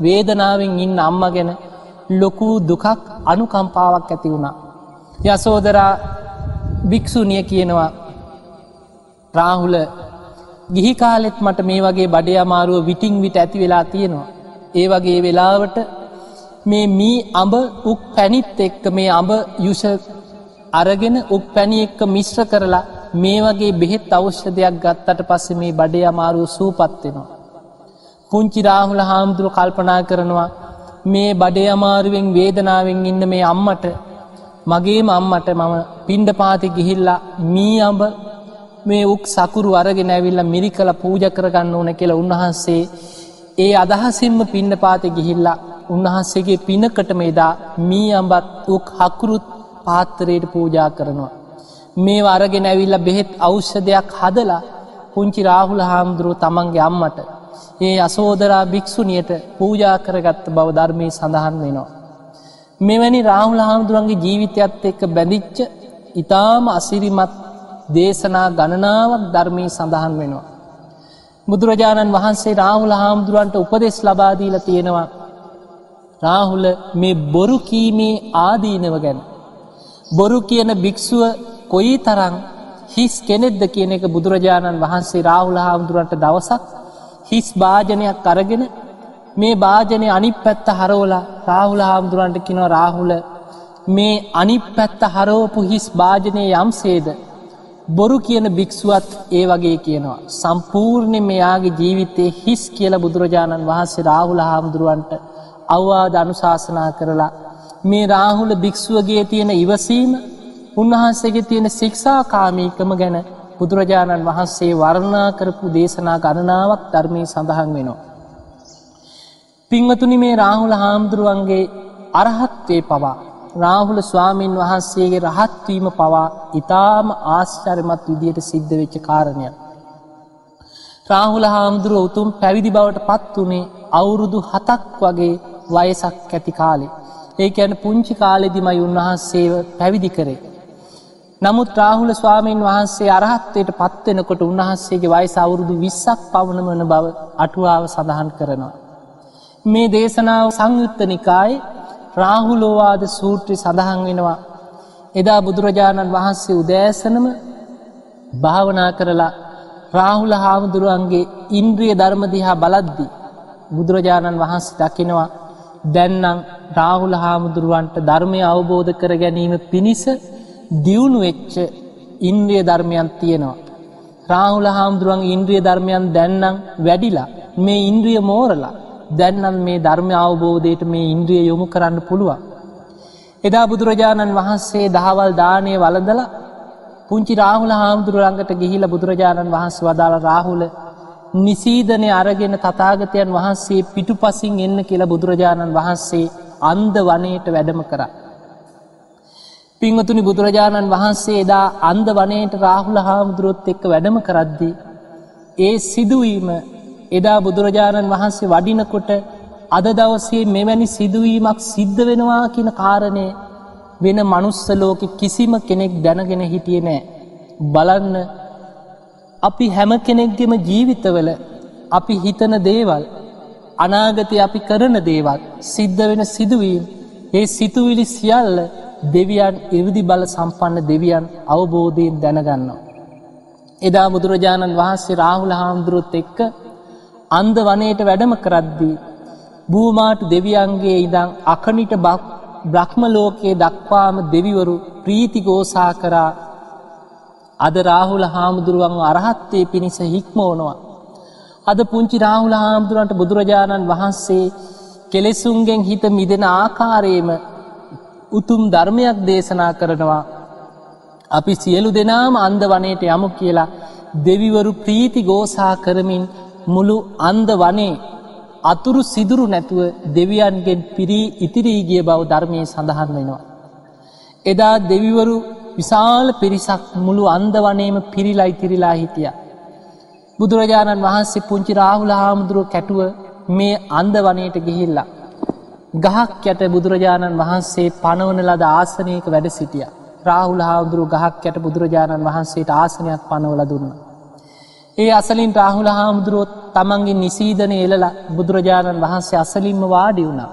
[SPEAKER 1] වේදනාවෙන් ඉන්න අම්ම ගැන ලොකූ දුකක් අනුකම්පාවක් ඇති වුණා. යසෝදරා භික්‍ෂුණිය කියනවා රාහුල ගිහි කාලෙත් මට මේ වගේ බඩේ අමාරුව විටිං විට ඇති වෙලා තියෙනවා. ඒ වගේ වෙලාවට මේ මී අඹ උක් පැනිත් එක්ක මේ අඹ යුෂ අරගෙන උක් පැණි එක්ක මිශ්‍ර කරලා මේ වගේ බෙහෙත් අවශ්‍ය දෙයක් ගත්තට පස්ස මේ බඩේ අමාරුව සූපත්වෙනවා. පුංචි රාහුල හාමුදුරු කල්පනා කරනවා මේ බඩේ අමාරුවෙන් වේදනාවෙන් ඉන්න මේ අම්මට මගේ අම්මට මම පින්ඩ පාති ගිහිල්ලා මී අඹ මේ උක් සකුරු අරගෙන ඇවිල්ල මිරි කළ පූජ කරගන්න ඕන කියලා උන්වහන්සේ ඒ අදහසින්ම පින්න පාත ගිහිල්ලා උන්වහන්සේගේ පිනකට මේදා මී අම්බත් උක් හකුරුත් පාත්තරයට පූජා කරනවා. මේ අරගෙන ඇවිල්ල බෙහෙත් අවෂ්‍ය හදලා පුංචි රාහුල හාමුදුරුව තමන්ගේ අම්මට ඒ අසෝදරා භික්‍ෂුණියට පූජා කරගත්ත බව ධර්මී සඳහන් වෙනවා. මෙවැනි රාහුල හාමුදුරන්ගේ ජීවිතයත් එක්ක බැඳිච්ච ඉතාම අසිරිමත් දේශනා ගණනාවක් ධර්මී සඳහන් වෙනවා. බුදුරජාණන් වහන්සේ රාහුල හාමුදුරුවන්ට උපදෙස් ලබාදීල තියෙනවා. රාහුල මේ බොරු කීමේ ආදීනව ගැන. බොරු කියන භික්‍ෂුව කොයි තරං හිස් කෙනෙද්ද කියන එක බුදුරජාණන් වහන්සේ රාහුල හාමුදුරන්ට දවසක් හිස් භාජනයක් අරගෙන මේ භාජනය අනි පැත්ත හරෝලා රාහුල හාමුදුරන්ට කිනව රාහුල මේ අනි පැත්ත හරෝපු හිස් භාජනය යම් සේද බොරු කියන භික්‍ෂුවත් ඒ වගේ කියනවා. සම්පූර්ණය මෙයාගේ ජීවිතයේ හිස් කියල බුදුරජාණන් වහන්සේ රාහුල හාමුදුරුවන්ට අවවාද අනුශාසනා කරලා මේ රාහුල භික්‍ෂුවගේ තියෙන ඉවසීම උන්වහන්සේගේ තියෙන ශික්ෂාකාමීකම ගැන බුදුරජාණන් වහන්සේ වර්ණා කරපු දේශනා ගණනාවක් ධර්මී සඳහන් වෙනවා. පිංවතුනි මේ රාහුල හාමුදුරුවන්ගේ අරහත්වේ පවා රාහුල ස්වාමීන් වහන්සේගේ රහත්වීම පවා ඉතාම ආශ්චරමත් විදියට සිද්ධ වෙච්ච කාරණයක්. රාහුල හාමුදුරුව උතුම් පැවිදි බවට පත් වනේ අවුරුදු හතක් වගේ වයසක් ඇති කාලේ. ඒ ඇන පුංචි කාලෙදිමයි උන්වහන්සේව පැවිදි කරේ. නමුත් රාහුල ස්වාමීන් වහන්සේ අරහත්වයට පත්වෙනකොට උන්වහන්සේගේ වයි අවුරුදු විස්සක් පවන වන බව අටුවාව සඳහන් කරනවා. මේ දේශනාව සංයුත්ත නිකායි රාහුලෝවාද සූත්‍රය සඳහන් වෙනවා. එදා බුදුරජාණන් වහන්සේ උදෑසනම භාවනා කරලා රාහුල හාමුදුරුවන්ගේ ඉන්ද්‍රිය ධර්මදිහා බලද්දි. බුදුරජාණන් වහන්සේ දකිනවා දැන්නම් රාහුල හාමුදුරුවන්ට ධර්මය අවබෝධ කර ගැනීම පිණිස දියුණු වෙච්ච ඉන්ද්‍රිය ධර්මයන් තියෙනවා. රාහුල හාමුදුරුවන් ඉන්ද්‍රිය ධර්මයන් දැන්නම් වැඩිලා මේ ඉන්ද්‍රිය මෝරලා දැන්නම් මේ ධර්ම අවබෝධයට මේ ඉන්ද්‍රිය යොමු කරන්න පුළුවන්. එදා බුදුරජාණන් වහන්සේ දහවල් දානය වලදල පුංචි රාහුල හාමුදුරුවන්ගට ගිහිල බුදුරජාණන් වහන්සේ වදාළ රාහුල නිසීදනය අරගෙන තතාගතයන් වහන්සේ පිටු පසින් එන්න කියලා බුදුරජාණන් වහන්සේ අන්ද වනයට වැඩම කරා. පිංවතුනි බුදුරජාණන් වහන්සේ එදා අන්ද වනයට රාහුල හාමුදුරුවොත් එක්ක වැඩම කරද්දී. ඒ සිදුවීම එදා බුදුරජාණන් වහන්සේ වඩිනකොට අද දවසේ මෙවැනි සිදුවීමක් සිද්ධ වෙනවා කියන කාරණය වෙන මනුස්සලෝක කිසිම කෙනෙක් දැනගෙන හිටිය නෑ. බලන්න අපි හැම කෙනෙක්ගෙම ජීවිතවල අපි හිතන දේවල් අනාගතය අපි කරන දේවල් සිද්ධ වෙන සිදුවීම් ඒ සිතුවිලි සියල්ල දෙවියන් ඉරිදි බල සම්පන්න දෙවියන් අවබෝධයෙන් දැනගන්නවා. එදා බුදුරජාණන් වහන්සේ රාහුල හාමුදුරුවොත් එක්ක අන්ද වනයට වැඩම කරද්දී. භූමාට දෙවියන්ගේ ඉදං අකනිට බක් බ්‍රහ්මලෝකයේ දක්වාම දෙවිවරු ප්‍රීති ගෝසා කරා අද රාහුල හාමුදුරුවන් අරහත්තේ පිණිස හික්මෝනවා. අද පුංචි රාහුල හාමුදුරුවන්ට බුදුරජාණන් වහන්සේ කෙලෙසුන්ගෙන් හිත මිදෙන ආකාරයේම උතුම් ධර්මයක් දේශනා කරනවා. අපි සියලු දෙනාම අන්ද වනයට යමු කියලා දෙවිවරු ප්‍රීති ගෝසා කරමින් මුළු අන්ද වනේ අතුරු සිදුරු නැතුව දෙවියන්ගෙන් පිරී ඉතිරී ගිය බව ධර්මය සඳහන් වෙනවා. එදා දෙවිවරු විශාල පිරිසක් මුළු අන්ද වනේම පිරිලා ඉතිරිලා හිටිය. බුදුරජාණන් වහන්සේ පුංචි රාහුල හාමුදුරුව කැටුව මේ අන්ද වනයට ගිහිල්ලා. ගහක් යට බුදුරජාණන් වහන්සේ පනවන ලද ආසනයක වැඩ සිටිය. රාහුල හාමුදුරුව ගහක් යට බුදුරජාණන් වහන්සේට ආසනයක් පනවල දුන්න. ඒ අසලින් රාහුල හාමුදුරුවොත් තමන්ගේ නිසීදන එලලා බුදුරජාණන් වහන්සේ අසලින්ම වාඩි වුණා.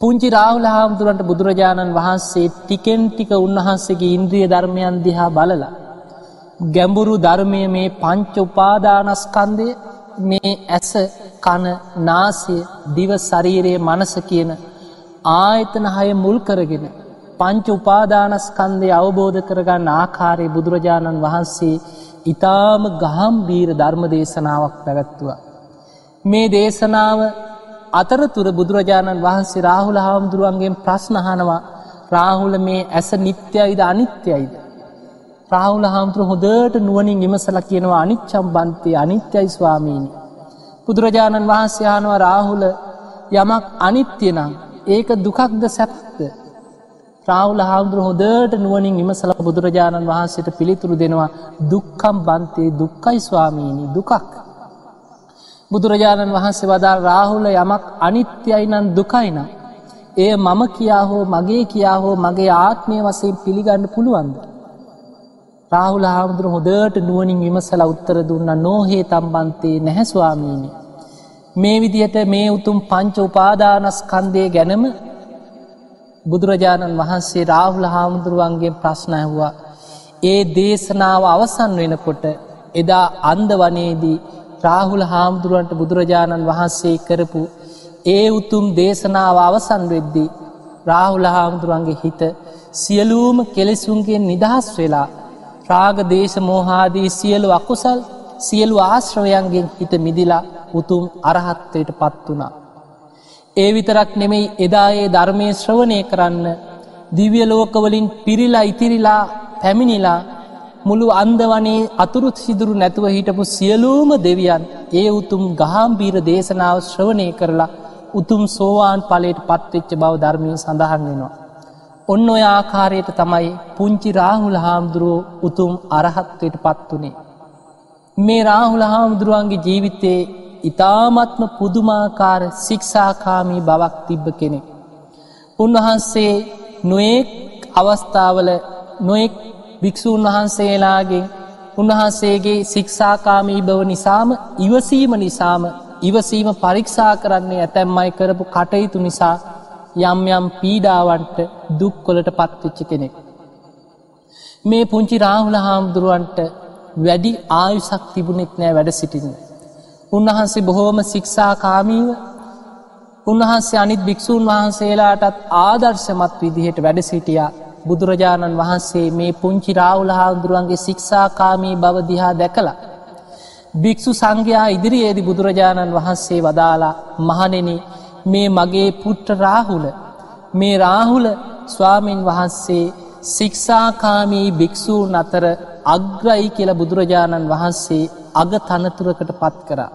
[SPEAKER 1] පුංචි රාහුල හාමුදුරන්ට බුදුරජාණන් වහන්සේ ටිකෙන් ටික උන්වහන්සේගේ ඉන්ද්‍රිය ධර්මයන් දිහා බලලා. ගැඹුරු ධර්මය මේ පංච උපාදානස්කන්දය මේ ඇස කන නාසය දිව ශරීරයේ මනස කියන ආයතන හය මුල් කරගෙන පංච උපාදානස්කන්දය අවබෝධ කරගන්න ආකාරය බුදුරජාණන් වහන්සේ ඉතාම ගහම්බීර ධර්ම දේශනාවක් පැවැත්තුවා. මේ දේශනාව අතරතුර බුදුරජාණන් වහන්සේ රාහුල හාමුදුරුවන්ගේ ප්‍රශ්නහනවා රාහුල මේ ඇස නිත්‍යයිද අනිත්‍යයිද. රාහුල හාමුදුර හොදට නුවනින් විමසල කියනවා අනිච්චම් බන්තය අනිත්‍යයි ස්වාමීණි. බුදුරජාණන් වහන්සේයානවා රාහුල යමක් අනිත්‍යනම් ඒක දුකක්ද සැපක්ද. රාහුල හාමුදුර හොදට නුවනින් විමසල බුදුරජාණන් වහන්සේට පිළිතුරු දෙනවා දුක්කම් බන්තේ දුක්කයි ස්වාමීණි දුකක්. බුදුරජාණන් වහන්සේ වදා රාහුල යමක් අනිත්‍යයි නම් දුකයිනම්. එය මම කියා හෝ මගේ කියා හෝ මගේ ආත්මය වසයෙන් පිළිගන්න පුළුවන්ද. රාහුල හාමුදුර හොදට නුවනින් විමසල උත්තර දුන්න නෝහේ තම්බන්තේ නැහැස්වාමීනි. මේ විදිහට මේ උතුම් පංච උපාදානස්කන්දය ගැනම බුදුරජාණන් වහන්සේ රාහුල හාමුදුරුවන්ගේ ප්‍රශ්න ඇහුවා. ඒ දේශනාව අවසන් වෙනකොට එදා අන්ද වනේදී රාහුල හාමුදුරුවන්ට බුදුරජාණන් වහන්සේ කරපු ඒ උතුම් දේශනාව අවසන් වෙද්දී රාහුල හාමුදුරුවන්ගේ හිත සියලූම කෙලෙසුන්ගේ නිදහස් වෙලා රාග දේශ මෝහාදී සියලු අකුසල් සියලු ආශ්‍රවයන්ගෙන් හිත මිදිලා උතුම් අරහත්වයට පත් වනා. ඒ විතරක් නෙමෙයි එදායේ ධර්මය ශ්‍රවණය කරන්න දිව්‍ය ලෝකවලින් පිරිලා ඉතිරිලා පැමිණිලා මුළු අන්දවනේ අතුරුත් සිදුරු නැතුව හිටපු සියලූම දෙවියන් ඒ උතුම් ගහම්බීර දේශනාව ශ්‍රවණය කරලා උතුම් සෝවාන් පලට පත්වෙච්ච බව ධර්මය සඳහන් වෙනවා. ඔන්න ඔය ආකාරයට තමයි පුංචි රාහුල හාමුදුරුවෝ උතුම් අරහත්වයට පත්වනේ. මේ රාහුල හාමුදුරුවන්ගේ ජීවිතයේ ඉතාමත්ම පුදුමාකාර සික්ෂාකාමී බවක් තිබ්බ කෙනෙක්. උන්වහන්සේ නොයෙක් අවස්ථාවල නොයෙක් භික්‍ෂූන් වහන්සේලාගේ උන්වහන්සේගේ සික්ෂාකාමී බව නිසාම ඉවසීම නිසාම ඉවසීම පරීක්ෂා කරන්නේ ඇතැම්මයි කරපු කටයුතු නිසා යම් යම් පීඩාවන්ට දුක්කොලට පත්වෙච්ච කෙනෙක්. මේ පුංචි රාහුල හාමුදුරුවන්ට වැඩි ආයුසක් තිබුණෙත් නෑ වැඩ සිටින්න. උන්වහන්සේ බොහෝම ශික්ෂාකාමීව උන්වහන්සේ අනිත් භික්‍ෂූන් වහන්සේලාටත් ආදර්ශමත් විදිහට වැඩ සිටියා බුදුරජාණන් වහන්සේ මේ පුංචි රාවුල හාමුදුරුවන්ගේ ශික්ෂාකාමී බව දිහා දැකලා. භික්‍ෂු සංඝයා ඉදිරියේදි බුදුරජාණන් වහන්සේ වදාලා මහනෙන මේ මගේ පුට්ට රාහුල මේ රාහුල ස්වාමීන් වහන්සේ සික්ෂාකාමී භික්‍ෂූන් අතර අග්‍රයි කියල බුදුරජාණන් වහන්සේ අග තනතුරකට පත් කරා.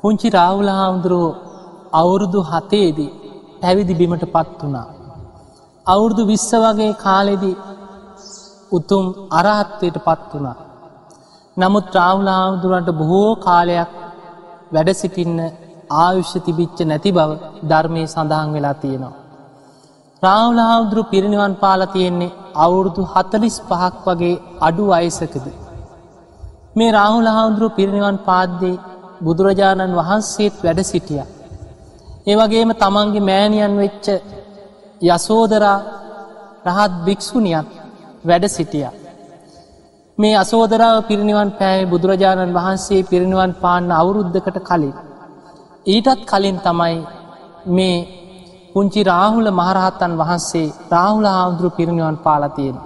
[SPEAKER 1] පුංචි රාවුල හාමුදුරුවෝ අවුරුදු හතේදී පැවිදි බිමට පත් වනා. අවුරුදු විස්ස වගේ කාලෙදි උතුම් අරහත්වයට පත් වනා. නමුත් රාවුලාහාමුදුරන්ට බොහෝ කාලයක් වැඩ සිටින්න ආයුෂ්‍ය තිබිච්ච නැති බව ධර්මය සඳහන් වෙලා තියෙනවා. රාවුලාහාමුදුරු පිරිනිවන් පාල තියෙන්නේ අවුරුදු හතලිස් පහක් වගේ අඩු අයසකද. මේ රාහුලහාමුදුරු පිරිනිවන් පාද්දේ බුදුරජාණන් වහන්සේත් වැඩ සිටිය. ඒවගේම තමන්ගේ මෑණියන් වෙච්ච යසෝදරා රහත් භික්‍ෂුණියත් වැඩ සිටිය. මේ අසෝදරාව පිරිනිවන් පෑයි බුදුරජාණන් වහන්සේ පිරිනිවන් පාන්න අවුරුද්ධකට කලින්. ඊටත් කලින් තමයි මේ පුංචි රාහුල මහරහත්තන් වහන්සේ රාහුල හාමුදුරු පිරිනිවන් පාලතියෙන.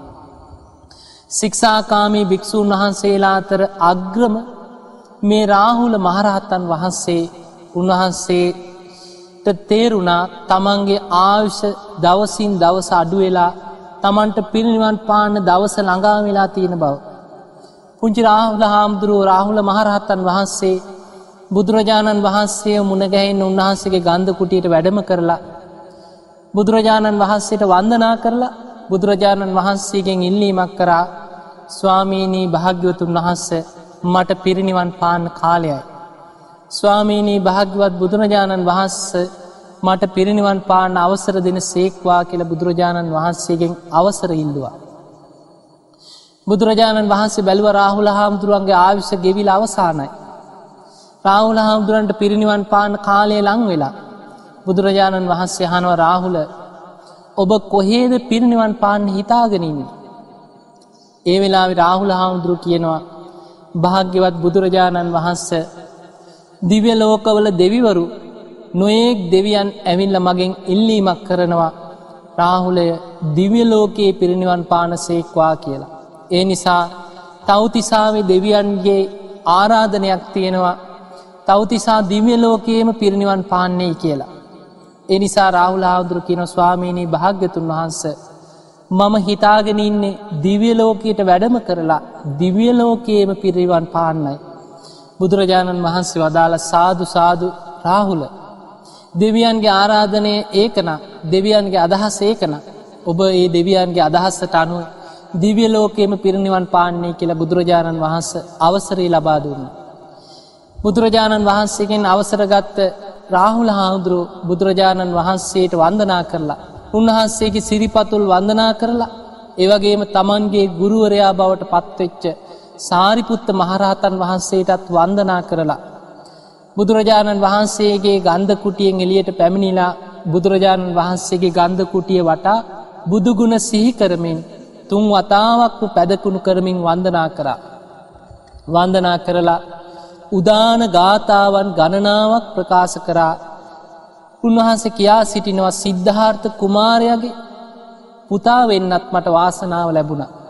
[SPEAKER 1] සික්ෂාකාමී භික්‍ෂූන් වහන්සේලා අතර අග්‍රම මේ රාහුල මහරහත්තන් වහන්සේ උන්වහන්සේ තේරුණා තමන්ගේ ආයුෂ දවසින් දවස අඩුවෙලා තමන්ට පිරිනිවන් පාන්න දවස ළඟා වෙලා තියෙන බව. පුංචි රාහුල හාමුදුරුව රාහුල මහරහත්තන් වහන්සේ බුදුරජාණන් වහන්සේ මුණගැහෙන් උන්වහන්සේගේ ගන්ධ කුටියට වැඩම කරලා. බුදුරජාණන් වහන්සේට වන්දනා කරලා බුදුරජාණන් වහන්සේගෙන් ඉල්ලීමක් කරා ස්වාමීනී භාග්‍යවතුන් වහන්ස මට පිරිනිවන් පාන්න කාලයයි. ස්වාමීනී භාග්‍යවත් බුදුරජාණන් වහන්ස මට පිරිනිවන් පාන අවසර දෙන සේක්වා කියල බුදුරජාණන් වහන්සේගෙන් අවසර ඉල්ලවා. බුදුරජාණන් වහන්සේ බැලුව රාහුල හාමුදුරුවන්ගේ ආවිස ගෙවිල අවසානයි. රාහුල හාමුදුරන්ට පිරිනිවන් පාන කාලය ලං වෙලා. බුදුරජාණන් වහන්සේ හනුව රාහුල ඔබ කොහේද පිරිනිවන් පාන්න හිතාගෙනන්න. ඒ වෙලා රාහුල හාමුදුරු කියනවා භාග්‍යවත් බුදුරජාණන් වහන්ස දිව්‍ය ලෝකවල දෙවිවරු නොයෙක් දෙවියන් ඇවිල්ල මගෙන් ඉල්ලීමක් කරනවා රාහුලය දිව්‍යලෝකයේ පිරිනිවන් පානසේක්වා කියලා. ඒ නිසා තවතිසාාවේ දෙවියන්ගේ ආරාධනයක් තියෙනවා තවතිසා දිව්‍යලෝකයේම පිරිනිවන් පාන්නේ කියලා. එනිසා රාහුලාහාදුරු කියන ස්වාමීණී භාග්‍යතුන් වහන්ස මම හිතාගෙන ඉන්නේ දිව්‍යලෝකයට වැඩම කරලා දිව්‍යලෝකයේම පිරිවන් පාන්නයි. බුදුරජාණන් වහන්සේ වදාළ සාදු සාදු රාහුල දෙවියන්ගේ ආරාධනය ඒකන දෙවියන්ගේ අදහස් ඒකන ඔබ ඒ දෙවියන්ගේ අදහස්සට අනුව දිවිය ලෝකේම පිරිනිවන් පාන්නේ කියලා බුදුරජාණන් වහන්ස අවසරී ලබා දුන්න. බුදුරජාණන් වහන්සේගෙන් අවසරගත්ත රාහුල හාමුදුරු බුදුරජාණන් වහන්සේට වන්දනා කරලා උන්වහන්සේගේ සිරිපතුල් වන්දනා කරලා ඒවගේම තමන්ගේ ගුරුවරයා බවට පත්වෙච්ච සාරිපුත්ත මහරහතන් වහන්සේටත් වන්දනා කරලා. බුදුරජාණන් වහන්සේගේ ගන්ධ කුටියෙන් එලියට පැමිණිලා බුදුරජාණන් වහන්සේගේ ගන්ධ කුටිය වටා බුදුගුණ සිහි කරමින් තුන් වතාවක්පු පැදකුණු කරමින් වන්දනා කරා. වන්දනා කරලා උදාන ගාථාවන් ගණනාවක් ප්‍රකාශ කරා උන්වහන්ස කියා සිටිනවා සිද්ධාර්ථ කුමාරයගේ පුතා වෙන්නත් මට වාසනාව ලැබුණ.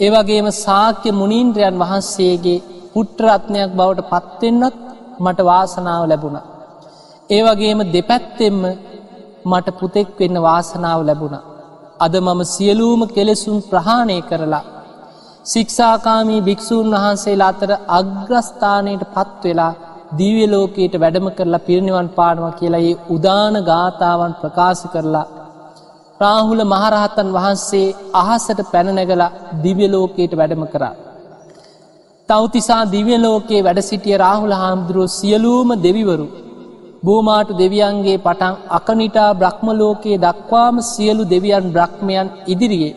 [SPEAKER 1] ඒවගේම සාක්‍ය මුණීන්ද්‍රයන් වහන්සේගේ පුට්ටරත්නයක් බවට පත්වෙන්නත් මට වාසනාව ලැබුණ. ඒවගේම දෙපැත්තෙම්ම මට පුතෙක් වෙන්න වාසනාව ලැබුණ. අද මම සියලූම කෙලෙසුම් ප්‍රහාණය කරලා. සික්ෂාකාමී භික්‍ෂූන් වහන්සේලා අතර අග්‍රස්ථානයට පත්වෙලා දීවලෝකයට වැඩම කරලා පිරිනිවන් පානවා කියලා ඒ උදාන ගාථාවන් ප්‍රකාශ කරලා රාහුල මහරහත්තන් වහන්සේ අහසට පැනනැගල දිව්‍යලෝකයට වැඩම කරා. තවතිසා දිව්‍යලෝකයේ වැඩ සිටිය රාහුල හාමුදුරුව සියලූම දෙවිවරු බෝමාට දෙවියන්ගේ පටන් අකනිටා බ්‍රහ්මලෝකයේ දක්වාම සියලු දෙවියන් බ්‍රහ්මයන් ඉදිරියේ.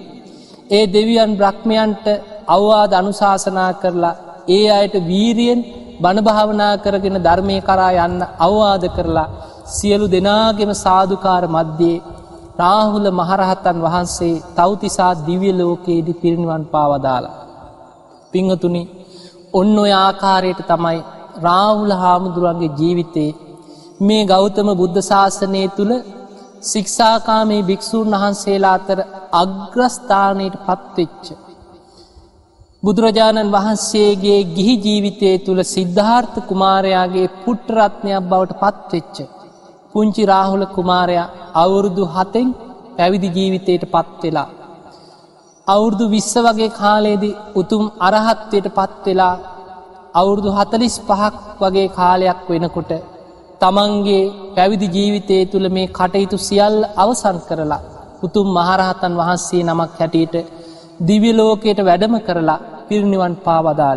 [SPEAKER 1] ඒ දෙවියන් බ්‍රහ්මයන්ට අවවාද අනුශාසනා කරලා ඒ අයට වීරියෙන් බණභාවනා කරගෙන ධර්මය කරා යන්න අවවාද කරලා සියලු දෙනාගෙම සාධකාර මධ්‍යයේ රාහුල මහරහතන් වහන්සේ තවතිසා දිවිය ලෝකයේදි පිරිනිවන් පාවදාලා. පිංහතුනි ඔන්න ඔය ආකාරයට තමයි රාහුල හාමුදුරුවන්ගේ ජීවිතයේ මේ ගෞතම බුද්ධ ශාසනය තුළ සික්ෂාකාමේ භික්‍ෂූන් වහන්සේලා අතර අග්‍රස්ථානයට පත්වෙච්ච. බුදුරජාණන් වහන්සේගේ ගිහි ජීවිතය තුළ සිද්ධාර්ථ කුමාරයාගේ පුට්ටරත්නයක් බවට පත්වෙච්ච. පුංචි රාහුල කුමාරයා අවුරුදු හතෙන් පැවිදි ජීවිතයට පත්වෙලා. අවුරුදු විශ්ස වගේ කාලයේදී උතුම් අරහත්වයට පත්වෙලා අවුරුදු හතලිස් පහක් වගේ කාලයක් වෙනකොට තමන්ගේ පැවිදි ජීවිතය තුළ මේ කටයුතු සියල් අවසන් කරලා උතුම් මහරහතන් වහන්සේ නමක් හැටියට දිවිලෝකයට වැඩම කරලා පිරිනිවන් පාවදාල.